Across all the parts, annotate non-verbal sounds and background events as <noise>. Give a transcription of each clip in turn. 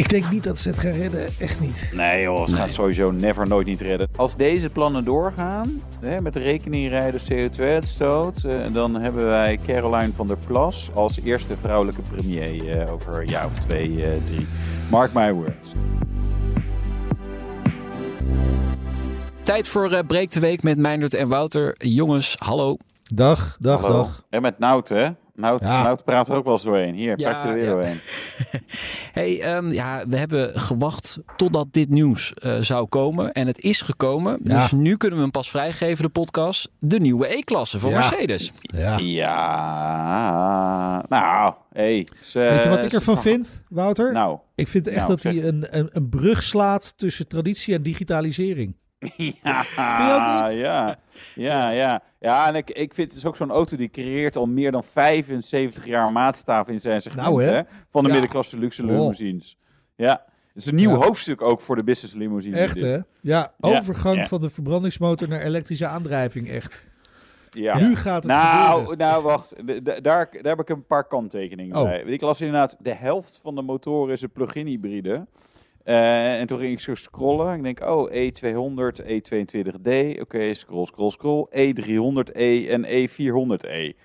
Ik denk niet dat ze het gaan redden, echt niet. Nee joh, ze gaan het sowieso never nooit niet redden. Als deze plannen doorgaan, hè, met rekeningrijden, CO2-uitstoot, eh, dan hebben wij Caroline van der Plas als eerste vrouwelijke premier eh, over een jaar of twee, eh, drie. Mark my words. Tijd voor eh Breek de Week met Meindert en Wouter. Jongens, hallo. Dag, dag, Hallo. dag. En met Nout, hè? Nout, Ja. Nout praat er ook wel eens doorheen. Hier, Ja, pak er weer ja. doorheen. <laughs> Hey, ehm, ja, we hebben gewacht totdat dit nieuws eh, zou komen. En het is gekomen. Ja. Dus nu kunnen we hem pas vrijgeven, de podcast. De nieuwe E-klasse van Ja. Mercedes. Ja. Ja, nou, hey. ze- Weet je wat ik ze- ervan vind, Wouter? Nou, ik vind echt nou, dat hij een, een, een brug slaat tussen traditie en digitalisering. <laughs> Ja, ja, ja, ja. Ja, en ik, ik vind het is ook zo'n auto die creëert al meer dan 75 jaar maatstaf in zijn segment, Nou, hè? hè? Van de Ja. middenklasse luxe Oh. limousines. Ja, het is een nieuw Ja. hoofdstuk ook voor de business limousine. Echt, hè? Ja, overgang ja. van de verbrandingsmotor naar elektrische aandrijving, echt. Ja. Nu gaat het Nou, gebeuren. nou, wacht. Daar, daar heb ik een paar kanttekeningen Oh. bij. Ik las inderdaad, de helft van de motoren is een plug-in hybride. Eh, en toen ging ik zo scrollen. Ik denk, oh, E200, E22D. Oké, scroll, scroll, scroll. E300E en E400E.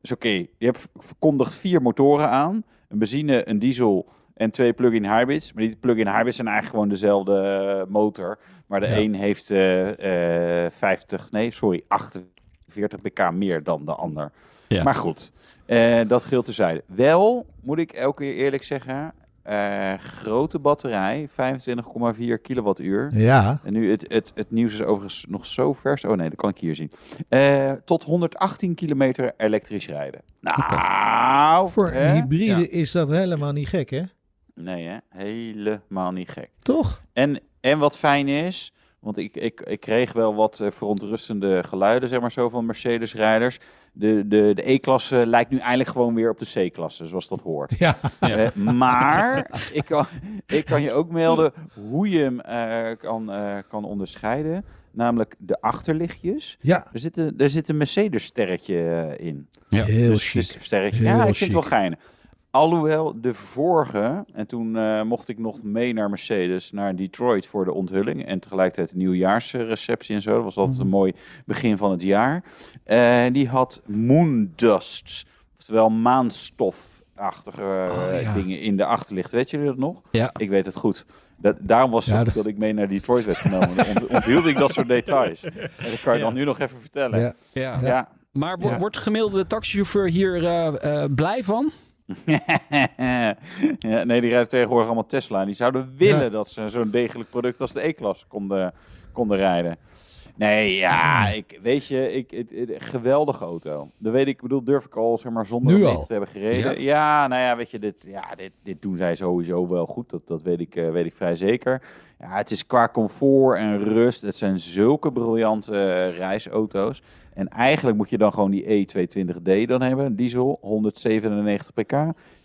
Dus oké, je hebt verkondigd vier motoren aan. Een benzine, een diesel en twee plug-in hybrids. Maar die plug-in hybrids zijn eigenlijk gewoon dezelfde eh, motor. Maar de Ja. een heeft eh, eh, 50, nee, sorry, 48 pk meer dan de ander. Ja. Maar goed, eh, dat geldt terzijde. Wel, moet ik elke keer eerlijk zeggen, eh, grote batterij, 25,4 kilowattuur. Ja, En nu, het, het, het nieuws is overigens nog zo vers. Oh nee, dat kan ik hier zien. Eh, tot 118 kilometer elektrisch rijden. Nou, voor hè? een hybride Ja. is dat helemaal niet gek, hè? Nee, hè? helemaal niet gek. Toch? En, en wat fijn is, want ik, ik, ik kreeg wel wat eh, verontrustende geluiden, zeg maar zo, van Mercedes-rijders. De, de, de E-klasse lijkt nu eindelijk gewoon weer op de C-klasse, zoals dat hoort. Ja. Eh, maar <laughs> ik kan, ik kan je ook melden hoe je hem eh, kan, eh, kan onderscheiden. Namelijk de achterlichtjes. Ja, Er zit een, er zit een Mercedes-sterretje in. Ja. heel Dus chic. het is een sterretje. Heel ja, ik vind het wel geinig. Alhoewel de vorige, en toen eh, mocht ik nog mee naar Mercedes, naar Detroit voor de onthulling. En tegelijkertijd de nieuwjaarsreceptie en zo. Dat was altijd Mhm. een mooi begin van het jaar. Eh, die had moondust, oftewel maanstofachtige eh, Oh, ja. dingen in de achterlicht. Weet jullie dat nog? Ja. Ik weet het goed. Dat, daarom was het Ja, dat- dat ik mee naar Detroit werd genomen. Ont- onthield ik dat soort <laughs> details. En dat kan je dan nu nog even vertellen. Ja. Ja. ja. Maar wo- Ja. wordt de gemiddelde taxichauffeur hier eh, eh, blij van? <laughs> ja, nee, die rijden tegenwoordig allemaal Tesla. En die zouden willen Ja. dat ze zo'n degelijk product als de E-klasse konden, konden rijden. Nee, ja, ik, weet je, ik, het, het- geweldige auto. Dat weet ik, ik bedoel, durf ik al, zeg maar, zonder Nu al? te hebben gereden. Ja. Ja. nou ja, weet je, dit, ja, dit, dit doen zij sowieso wel goed. Dat, dat weet, ik, eh, weet ik vrij zeker. Ja, het is qua comfort en rust. Het zijn zulke briljante eh, reisauto's. En eigenlijk moet je dan gewoon die E220D dan hebben. Diesel, 197 pk,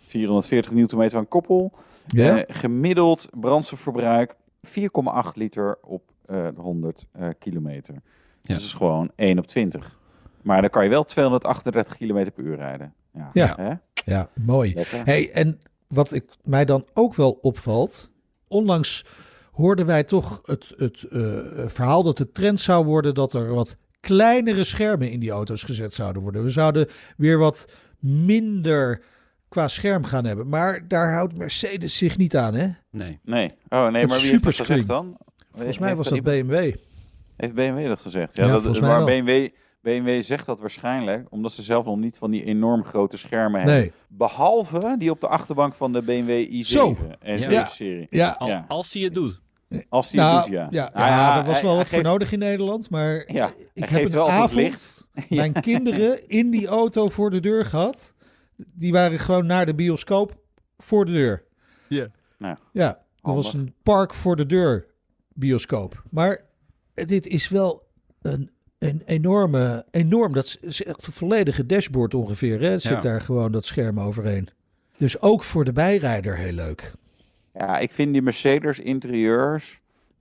440 Nm aan koppel. Ja? Eh, gemiddeld brandstofverbruik 4,8 liter op de 100 eh, kilometer. Ja. Dus dat is gewoon 1 op 20. Maar dan kan je wel 238 km per uur rijden. Ja, Ja. Hè? ja, mooi. Lekker. Hey, en wat ik, mij dan ook wel opvalt, onlangs hoorden wij toch het, het eh, verhaal dat de trend zou worden dat er wat kleinere schermen in die auto's gezet zouden worden. We zouden weer wat minder qua scherm gaan hebben. Maar daar houdt Mercedes zich niet aan, hè? Nee. Nee. Oh nee, Het maar wie heeft dat gezegd dan? Volgens mij was dat BMW. Heeft BMW dat gezegd? Ja, Ja, dat, volgens mij maar wel. BMW, BMW zegt dat waarschijnlijk, omdat ze zelf nog niet van die enorm grote schermen hebben. Behalve die op de achterbank van de BMW i7 Zo. en Ja. 7-serie. Ja, Al- Ja. Als hij het doet. Als die nou, het doet, ja. ja, Nou ja, er was hij- wel hij wat voor geeft- nodig in Nederland. Maar Ja, ik hij heb een wel het avond licht. <laughs> mijn kinderen in die auto voor de deur gehad. Die waren gewoon naar de bioscoop voor de deur. Ja. Nou, Ja, dat handig. was een park voor de deur bioscoop. Maar dit is wel een een enorme, enorm, dat is- echt een volledige dashboard ongeveer. Hè? Zit Ja. daar gewoon dat scherm overheen. Dus ook voor de bijrijder heel leuk. Ja, ik vind die Mercedes interieurs,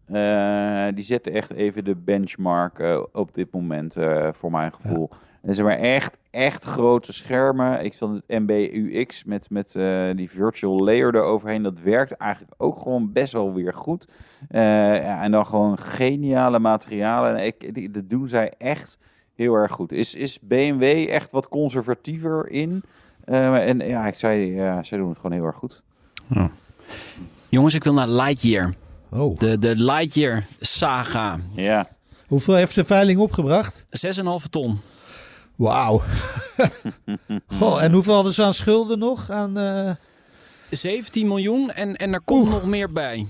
eh, die zetten echt even de benchmark eh, op dit moment eh, voor mijn gevoel. En ze maar echt, echt grote schermen. Ik vond het MBUX met, met eh, die virtual layer eroverheen, dat werkt eigenlijk ook gewoon best wel weer goed. Eh, ja, en dan gewoon geniale materialen. En ik, die, dat doen zij echt heel erg goed. Is, is BMW echt wat conservatiever in? Eh, en ja, ik zei, ja, zij doen het gewoon heel erg goed. Jongens, ik wil naar Lightyear. Oh. De, de Lightyear saga. Ja. Hoeveel heeft de veiling opgebracht? 6,5 ton. Wauw. <laughs> Goh, en hoeveel hadden ze aan schulden nog? Aan, eh, 17 miljoen en, en er komt Oeh. nog meer bij.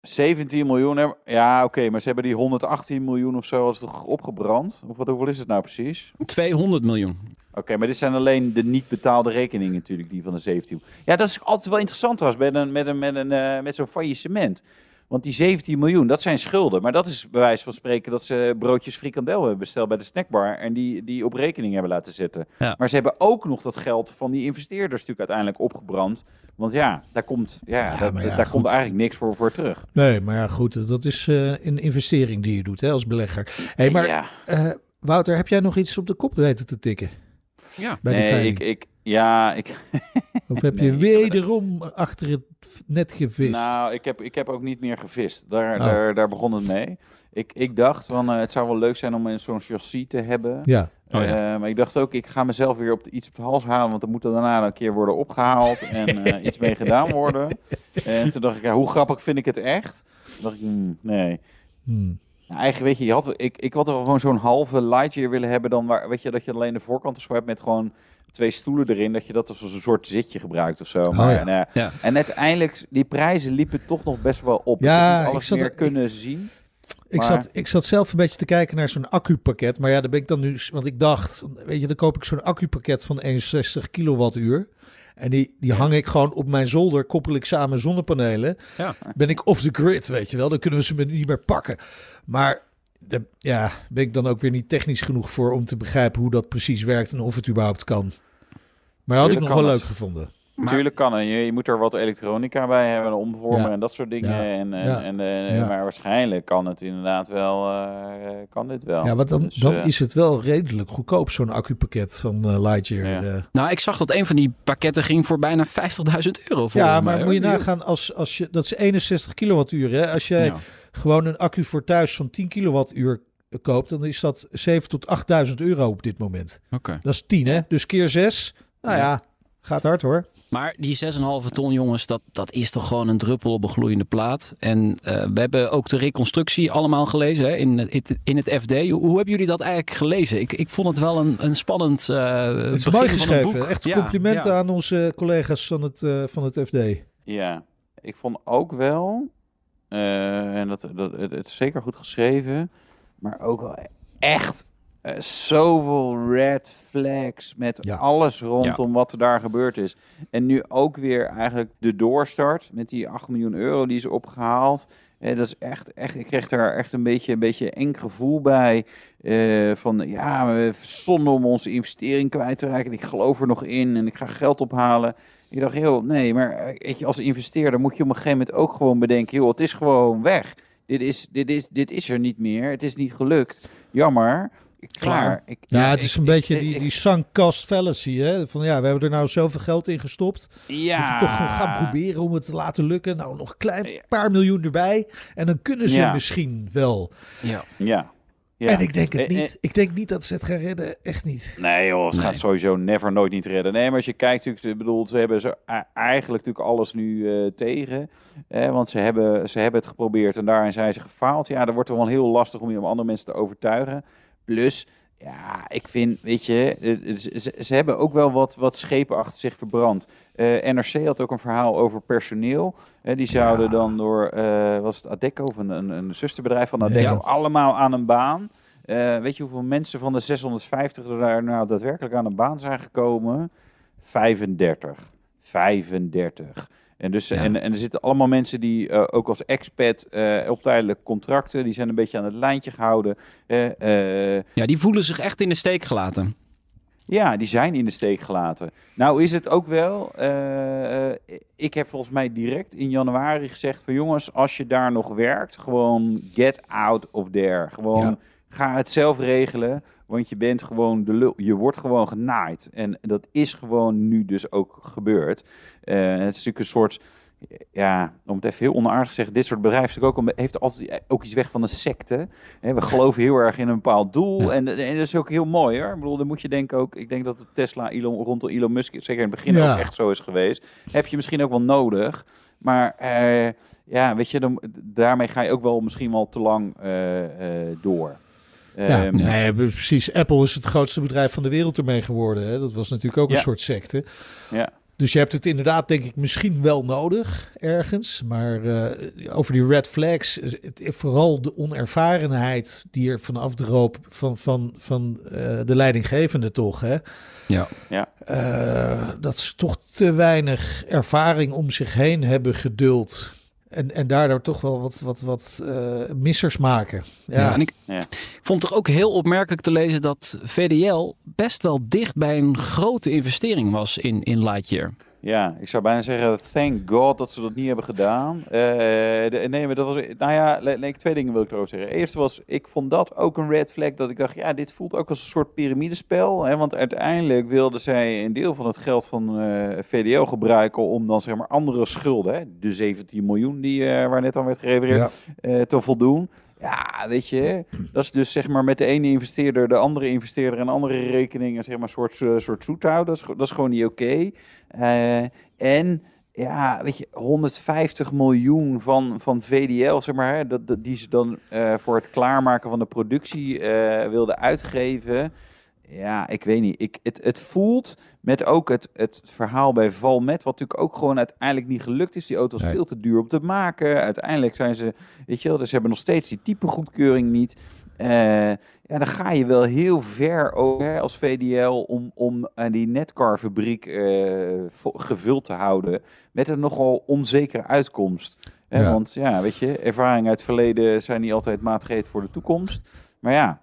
17 miljoen. Ja, oké, maar ze hebben die 118 miljoen of zo als toch opgebrand? Of wat, hoeveel is het nou precies? 200 miljoen. Oké, maar dit zijn alleen de niet betaalde rekeningen natuurlijk, die van de 17. Ja, dat is altijd wel interessant trouwens, met, een, met, een, met, een, eh, met zo'n faillissement. Want die 17 miljoen, dat zijn schulden. Maar dat is bij wijze van spreken dat ze broodjes frikandel hebben besteld bij de snackbar. En die, die op rekening hebben laten zetten. Ja. Maar ze hebben ook nog dat geld van die investeerders natuurlijk uiteindelijk opgebrand. Want ja, daar komt, ja, Ja, dat- maar ja, daar komt eigenlijk niks voor, voor terug. Nee, maar ja, goed, dat is eh, een investering die je doet hè, als belegger. Hey, maar ja. eh, Wouter, heb jij nog iets op de kop weten te tikken Ja. bij die nee, ik, ik, ja, ik, <laughs> Of heb je Nee, wederom achter het net gevist? Nou, ik heb, ik heb ook niet meer gevist. Daar, Oh. daar, daar begon het mee. Ik, ik dacht van, eh, het zou wel leuk zijn om een- zo'n chassis te hebben. ja, Oh ja. Eh, maar ik dacht ook, ik ga mezelf weer op de, iets op de hals halen, want dan moet er daarna een keer worden opgehaald en <laughs> eh, iets mee gedaan worden. En toen dacht ik, ja, hoe grappig vind ik het echt? Toen dacht ik, hmm, nee. Hmm. Nou, eigenlijk weet je, je had, ik, ik had er gewoon zo'n halve Lightyear willen hebben dan waar, weet je, dat je alleen de voorkant ervan hebt met gewoon twee stoelen erin, dat je dat als een soort zitje gebruikt of zo. Maar, ja. ja. Ja. En uiteindelijk, die prijzen liepen toch nog best wel op. Ja, ik ik alles zat meer er- kunnen zien. Ik, Maar- zat, ik zat zelf een beetje te kijken naar zo'n accupakket. Maar ja, daar ben ik dan nu... Want ik dacht, weet je, dan koop ik zo'n accupakket van 61 kilowattuur. En die, die hang ik gewoon op mijn zolder, koppel ik samen zonnepanelen. Ja. Ben ik off the grid, weet je wel. Dan kunnen we ze me niet meer pakken. Maar de, ja, ben ik dan ook weer niet technisch genoeg voor om te begrijpen hoe dat precies werkt en of het überhaupt kan. Maar had ik nog wel leuk gevonden. Maar- Tuurlijk kan het. Je, je moet er wat elektronica bij hebben, een omvormer Ja. en dat soort dingen. Ja. En, en, Ja. en, eh, Ja. Maar waarschijnlijk kan het inderdaad wel, eh, kan dit wel. Ja, want dan, Dus, dan eh, is het wel redelijk goedkoop, zo'n accupakket van eh, Lightyear. Ja. Nou, ik zag dat een van die pakketten ging voor bijna 50.000 euro. Ja, maar moet je nagaan, als, als je, dat is 61 kilowattuur. Hè? Als jij Ja. gewoon een accu voor thuis van 10 kilowattuur koopt, dan is dat 7 tot 8000 euro op dit moment. Oké. Dat is 10, hè? Dus keer 6. Nou ja, gaat hard hoor. Maar die 6,5 ton, jongens, dat, dat is toch gewoon een druppel op een gloeiende plaat. En eh, we hebben ook de reconstructie allemaal gelezen hè, in, het, in het FD. Hoe, hoe hebben jullie dat eigenlijk gelezen? Ik, ik vond het wel een, een spannend uh, Het is begin mooi van een geschreven. boek. Echt Ja, complimenten ja. aan onze collega's van het, eh, van het FD. Ja, ik vond ook wel, eh, en dat, dat, het, het is zeker goed geschreven, maar ook wel echt eh, zoveel red flags met Ja. alles rondom wat er daar gebeurd is. En nu ook weer eigenlijk de doorstart met die 8 miljoen euro die is opgehaald. Eh, dat is echt, echt, ik kreeg daar echt een beetje een beetje eng gevoel bij. eh, van ja, we zonde om onze investering kwijt te raken. Ik geloof er nog in en ik ga geld ophalen. Ik dacht, joh, nee, maar weet je, als investeerder moet je op een gegeven moment ook gewoon bedenken, joh, het is gewoon weg. Dit is, dit is, dit is er niet meer. Het is niet gelukt. Jammer. Klaar. Ik, Ja, het ik- is een ik- beetje ik- die, die sunk cost fallacy. Hè? Van ja, we hebben er nou zoveel geld in gestopt. ja. Moeten we toch nog gaan proberen om het te laten lukken. Nou, nog een klein paar miljoen erbij. En dan kunnen ze Ja. misschien wel. Ja. Ja. ja. En ik denk het Eh, niet. Ik denk niet dat ze het gaan redden. Echt niet. Nee joh, ze Nee. gaat sowieso never nooit niet redden. Nee, maar als je kijkt, natuurlijk, ik bedoel, ze hebben ze eigenlijk natuurlijk alles nu eh, tegen. Eh, want ze hebben, ze hebben het geprobeerd en daarin zijn ze gefaald. Ja, dan wordt het wel heel lastig om je om andere mensen te overtuigen. Plus, ja, ik vind, weet je, ze, hebben ook wel wat, wat schepen achter zich verbrand. Eh, NRC had ook een verhaal over personeel. Die zouden Ja. dan door, eh, was het Adecco of een, een, een zusterbedrijf van Adecco, Ja. allemaal aan een baan. Eh, weet je hoeveel mensen van de 650 er daar nou daadwerkelijk aan een baan zijn gekomen? 35. 35. En, dus, Ja. en, en er zitten allemaal mensen die eh, ook als expat eh, op tijdelijk contracten, die zijn een beetje aan het lijntje gehouden. Eh, Ja, die voelen zich echt in de steek gelaten. ja, die zijn in de steek gelaten. Nou is het ook wel, ik heb volgens mij direct in januari gezegd van jongens, als je daar nog werkt, gewoon get out of there. Gewoon Ja. ga het zelf regelen, want je bent gewoon de lul. Je wordt gewoon genaaid. En dat is gewoon nu dus ook gebeurd. Eh, het is natuurlijk een soort, ja, om het even heel onaardig te zeggen, dit soort bedrijven ook, heeft altijd ook iets weg van een secte. We geloven heel erg in een bepaald doel. Ja. En, en dat is ook heel mooi hoor. Ik bedoel, dan moet je denken ook, ik denk dat de Tesla Elon, rondom Elon Musk, zeker in het begin Ja. ook echt zo is geweest. Heb je misschien ook wel nodig. Maar eh, ja, weet je, dan, daarmee ga je ook wel misschien wel te lang eh, eh, door. Ja, Ehm, nee, precies. Apple is het grootste bedrijf van de wereld ermee geworden. Hè? Dat was natuurlijk ook een Ja. soort secte. Ja. Dus je hebt het inderdaad, denk ik, misschien wel nodig ergens. Maar eh, over die red flags, het, vooral de onervarenheid die er vanaf droop van, van, van eh, de leidinggevende toch. Hè? Ja. Eh, dat ze toch te weinig ervaring om zich heen hebben geduld. En, en daardoor toch wel wat, wat, wat eh, missers maken. Ja, Ja, en ik, Ja. vond het toch ook heel opmerkelijk te lezen dat VDL best wel dicht bij een grote investering was in, in Lightyear. Ja, ik zou bijna zeggen, thank God dat ze dat niet hebben gedaan. Eh, de- nee, maar dat was, nou ja, nee, twee dingen wil ik erover zeggen. Eerst was, ik vond dat ook een red flag, dat ik dacht, ja, dit voelt ook als een soort piramidespel. Hè, want uiteindelijk wilden zij een deel van het geld van eh, VDL gebruiken om dan zeg maar andere schulden, hè, de 17 miljoen die, eh, waar net aan werd gerefereerd, Ja. te voldoen. Ja, weet je, dat is dus zeg maar met de ene investeerder, de andere investeerder en andere rekeningen, zeg maar, soort, eh, soort zoet houden. Dat is, dat is gewoon niet oké. Eh, en ja, weet je, 150 miljoen van, van VDL, zeg maar, dat, die ze dan eh, voor het klaarmaken van de productie wilden uitgeven. Ja, ik weet niet. Ik, het, het voelt met ook het, het verhaal bij Valmet, wat natuurlijk ook gewoon uiteindelijk niet gelukt is. Die auto Nee. veel te duur om te maken. Uiteindelijk zijn ze, weet je wel, dus ze hebben nog steeds die typegoedkeuring niet. Eh, ja, dan ga je wel heel ver ook, hè, als VDL om, om aan die netcarfabriek eh, gevuld te houden met een nogal onzekere uitkomst. Hè, Ja. Want ja, weet je, ervaringen uit het verleden zijn niet altijd maatgevend voor de toekomst. Maar ja,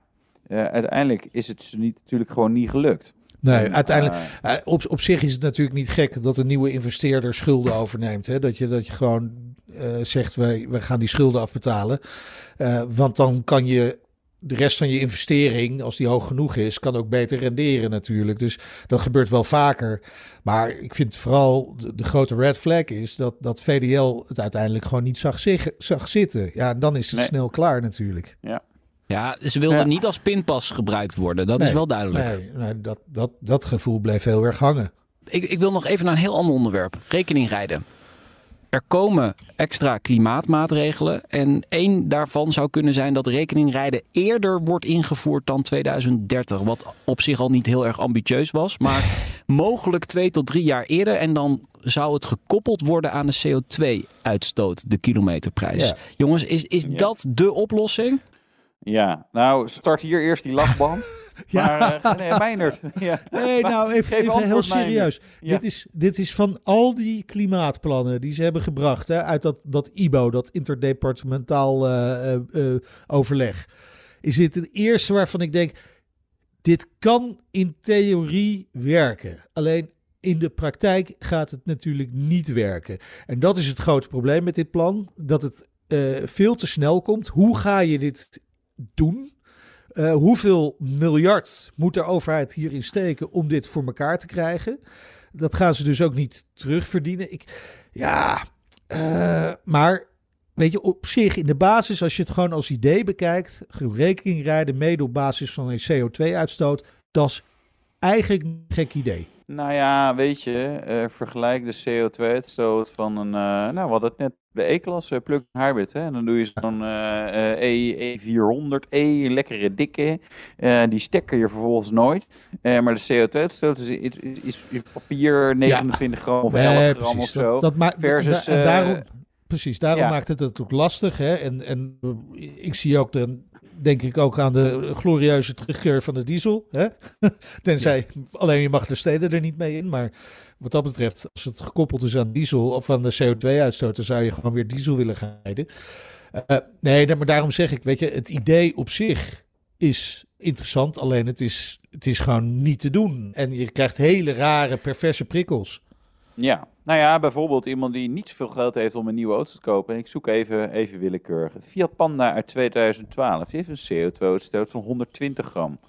eh, uiteindelijk is het ze niet, natuurlijk gewoon niet gelukt. Nee, En, uiteindelijk. eh, Eh, op, op zich is het natuurlijk niet gek dat een nieuwe investeerder schulden overneemt. Hè? Dat, je, dat je gewoon zegt, wij, wij gaan die schulden afbetalen. Want dan kan je de rest van je investering, als die hoog genoeg is, kan ook beter renderen natuurlijk. Dus dat gebeurt wel vaker. Maar ik vind vooral de, de grote red flag is dat, dat VDL het uiteindelijk gewoon niet zag, zich, zag zitten. Ja, en dan is het Nee. snel klaar natuurlijk. Ja, ze wilden Ja. niet als pinpas gebruikt worden. Dat is wel duidelijk. Nee, nee, dat, dat, dat gevoel bleef heel erg hangen. Ik, ik wil nog even naar een heel ander onderwerp. Rekeningrijden. Er komen extra klimaatmaatregelen. En één daarvan zou kunnen zijn dat rekeningrijden eerder wordt ingevoerd dan 2030. Wat op zich al niet heel erg ambitieus was. Maar mogelijk twee tot drie jaar eerder. En dan zou het gekoppeld worden aan de CO2-uitstoot, de kilometerprijs. Ja. Jongens, is, is Ja. dat de oplossing? Ja, nou, start hier eerst die lachband. <laughs> Ja. Maar, eh, <laughs> nee. <laughs> Ja. Nee, nou even, heel serieus. Ja. Dit, is, dit is van al die klimaatplannen die ze hebben gebracht hè, uit dat, dat IBO, dat interdepartementaal eh, eh, overleg. Is dit het eerste waarvan ik denk, dit kan in theorie werken. Alleen in de praktijk gaat het natuurlijk niet werken. En dat is het grote probleem met dit plan, dat het veel te snel komt. Hoe ga je dit doen? Eh, hoeveel miljard moet de overheid hierin steken om dit voor elkaar te krijgen? Dat gaan ze dus ook niet terugverdienen. Ik, ja, eh, maar weet je, op zich in de basis, als je het gewoon als idee bekijkt, rekening rijden mede op basis van een CO2-uitstoot, dat is eigenlijk een gek idee. Nou ja, weet je, eh, vergelijk de CO2-uitstoot van een, nou hadden het net, de E-klasse plug hybrid. Hè? En dan doe je zo'n eh, eh, E, E400E, een lekkere dikke. Eh, die stekker je vervolgens nooit. Eh, maar de CO2-uitstoot is, is, is, papier 29 gram of 11 Nee, gram of zo. Dat, Versus, eh, daarom, precies, daarom ja. maakt het het ook lastig. Hè? En, en ik zie ook de, denk ik ook aan de glorieuze terugkeer van de diesel. Hè? <laughs> Tenzij, alleen je mag de steden er niet mee in. Maar wat dat betreft, als het gekoppeld is aan diesel of aan de CO2-uitstoot, dan zou je gewoon weer diesel willen gaan rijden. Uh, nee, maar daarom zeg ik, weet je, het idee op zich is interessant. Alleen het is, het is gewoon niet te doen. En je krijgt hele rare, perverse prikkels. Ja, nou ja, bijvoorbeeld iemand die niet zoveel geld heeft om een nieuwe auto te kopen. En ik zoek even, even willekeurig. Fiat Panda uit 2012. Die heeft een CO2-uitstoot van 120 gram.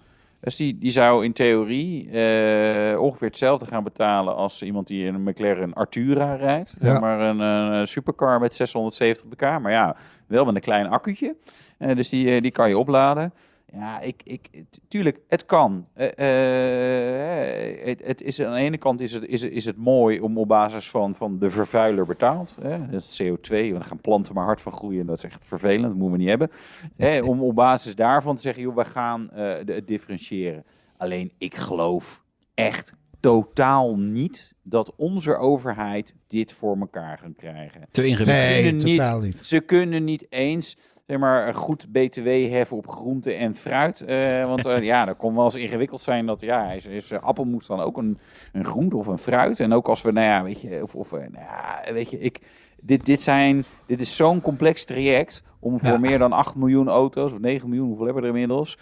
Dus die, die zou in theorie uh, ongeveer hetzelfde gaan betalen als iemand die in een McLaren Artura rijdt. Ja. Maar een, een, supercar met 670 pk. Maar ja, wel met een klein accu'tje. Uh, dus die, die kan je opladen. Ja, ik, ik, tuurlijk, het kan. Uh, uh, het, het, is, aan de ene kant is het, is, is het mooi om op basis van, van de vervuiler betaald. Hè, dat is CO2, want dan gaan planten maar hard van groeien. Dat is echt vervelend, dat moeten we niet hebben. Hè, <laughs> om op basis daarvan te zeggen, joh, we gaan uh, het differentiëren. Alleen, ik geloof echt totaal niet dat onze overheid dit voor elkaar gaat krijgen. Te ingewikkeld. Nee, totaal niet. Ze kunnen niet eens zeg maar, goed BTW heffen op groente en fruit. Uh, want uh, ja, dat kon wel eens ingewikkeld zijn dat ja, is, is uh, appelmoes dan ook een, een groente of een fruit. En ook als we, nou ja, weet je, of, of nou ja, weet je, ik, dit, dit, zijn, dit is zo'n complex traject om voor ja. meer dan 8 miljoen auto's, of 9 miljoen, hoeveel hebben we er inmiddels,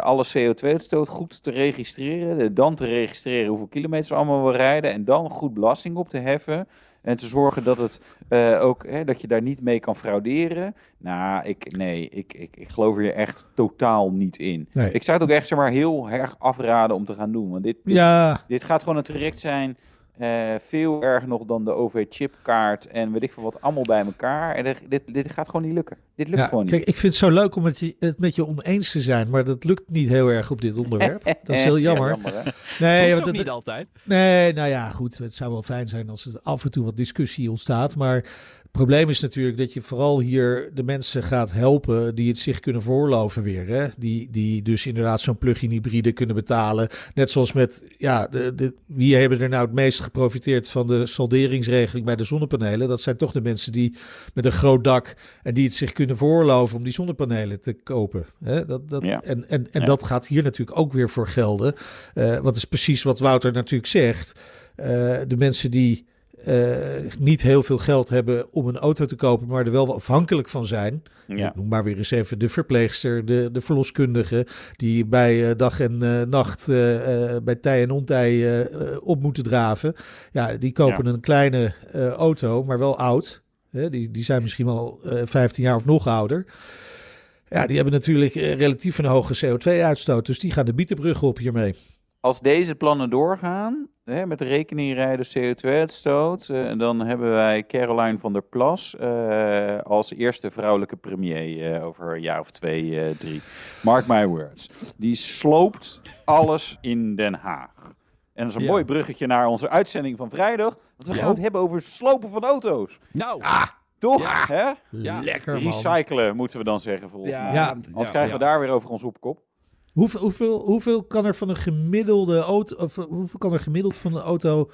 alle CO2-uitstoot goed te registreren. Dan te registreren hoeveel kilometers we allemaal we rijden. En dan goed belasting op te heffen. En te zorgen dat, het, uh, ook, hè, dat je daar niet mee kan frauderen. Nou, ik, nee, ik, ik, ik geloof hier echt totaal niet in. Nee. Ik zou het ook echt zeg maar, heel erg afraden om te gaan doen. Want dit, dit, ja. dit gaat gewoon een traject zijn uh, veel erger nog dan de OV-chipkaart en weet ik veel wat allemaal bij elkaar. En dit, dit gaat gewoon niet lukken. Dit lukt ja, gewoon niet. Kijk, ik vind het zo leuk om het, het met je oneens te zijn, maar dat lukt niet heel erg op dit onderwerp. <laughs> Dat is heel jammer. Ja, jammer nee, want het niet altijd. Nee, nou ja, goed. Het zou wel fijn zijn als er af en toe wat discussie ontstaat, maar probleem is natuurlijk dat je vooral hier de mensen gaat helpen die het zich kunnen voorloven weer. Hè? Die, die dus inderdaad zo'n plug-in hybride kunnen betalen. Net zoals met, ja, de, de, wie hebben er nou het meest geprofiteerd van de salderingsregeling bij de zonnepanelen? Dat zijn toch de mensen die met een groot dak en die het zich kunnen voorloven om die zonnepanelen te kopen. Hè? Dat, dat, ja. En, en, en ja. dat gaat hier natuurlijk ook weer voor gelden. Uh, wat is precies wat Wouter natuurlijk zegt. Uh, de mensen die uh, niet heel veel geld hebben om een auto te kopen, maar er wel afhankelijk van zijn. Ja. Noem maar weer eens even de verpleegster, de, de verloskundige, die bij uh, dag en uh, nacht bij tij en ontij op moeten draven. Ja, die kopen ja. een kleine auto, maar wel oud. Hè? Die, die zijn misschien wel 15 jaar of nog ouder. Ja, die hebben natuurlijk relatief een hoge CO2-uitstoot, dus die gaan de bietenbrug op hiermee. Als deze plannen doorgaan, hè, met rekening rijden CO2-uitstoot, uh, dan hebben wij Caroline van der Plas uh, als eerste vrouwelijke premier uh, over een jaar of twee, drie. Mark my words. Die sloopt alles in Den Haag. En dat is een ja. mooi bruggetje naar onze uitzending van vrijdag. Want we gaan het hebben over slopen van auto's. Nou, ah, toch? Ja. Hè? Ja. Lekker man. Recyclen moeten we dan zeggen volgens Ja. mij. Ja. Anders krijgen we daar weer over ons opkop. Hoeveel, hoeveel, hoeveel kan er van een gemiddelde auto, of hoeveel kan er gemiddeld van een auto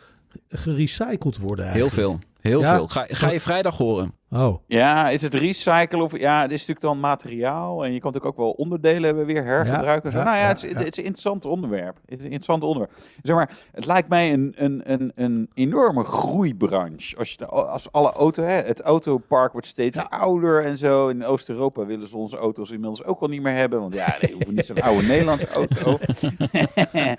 gerecycled worden eigenlijk? Heel veel. Heel Ja? veel. Ga, ga je vrijdag horen. Oh, Ja, is het recyclen of ja, het is natuurlijk dan materiaal en je kan natuurlijk ook wel onderdelen hebben weer hergebruiken. Ja, Zo. nou ja, ja, het, is, ja. het is een interessant onderwerp. Het is een interessant onderwerp. Zeg maar, het lijkt mij een, een, een, een enorme groeibranche. Als, je de, als alle auto, hè, het autopark wordt steeds Ja. ouder en zo. In Oost-Europa willen ze onze auto's inmiddels ook al niet meer hebben, want ja, nee, we <laughs> hoeven niet zo'n oude Nederlandse auto. <laughs> <laughs>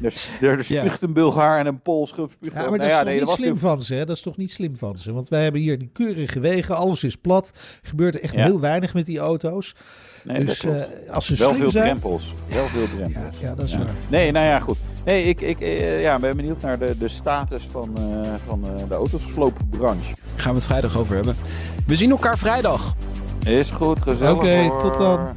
er, er spuugt een Bulgaar en een Pool spuugt ja, maar dat nou is ja, toch nee, niet slim van ze, hè? Is toch niet slim van ze? Want wij hebben hier die keurige wegen, alles is plat. Er gebeurt er echt Ja. heel weinig met die auto's. Nee, dus dat klopt. eh, als ze Wel slim veel zijn... drempels. Wel veel Ja, drempels. ja, dat is Ja. waar. Nee, nou ja, goed. Nee, ik, ik eh, ja, ben benieuwd naar de, de status van, eh, van eh, de autosloopbranche. Gaan we het vrijdag over hebben. We zien elkaar vrijdag. Is goed, gezellig. Oké, tot dan.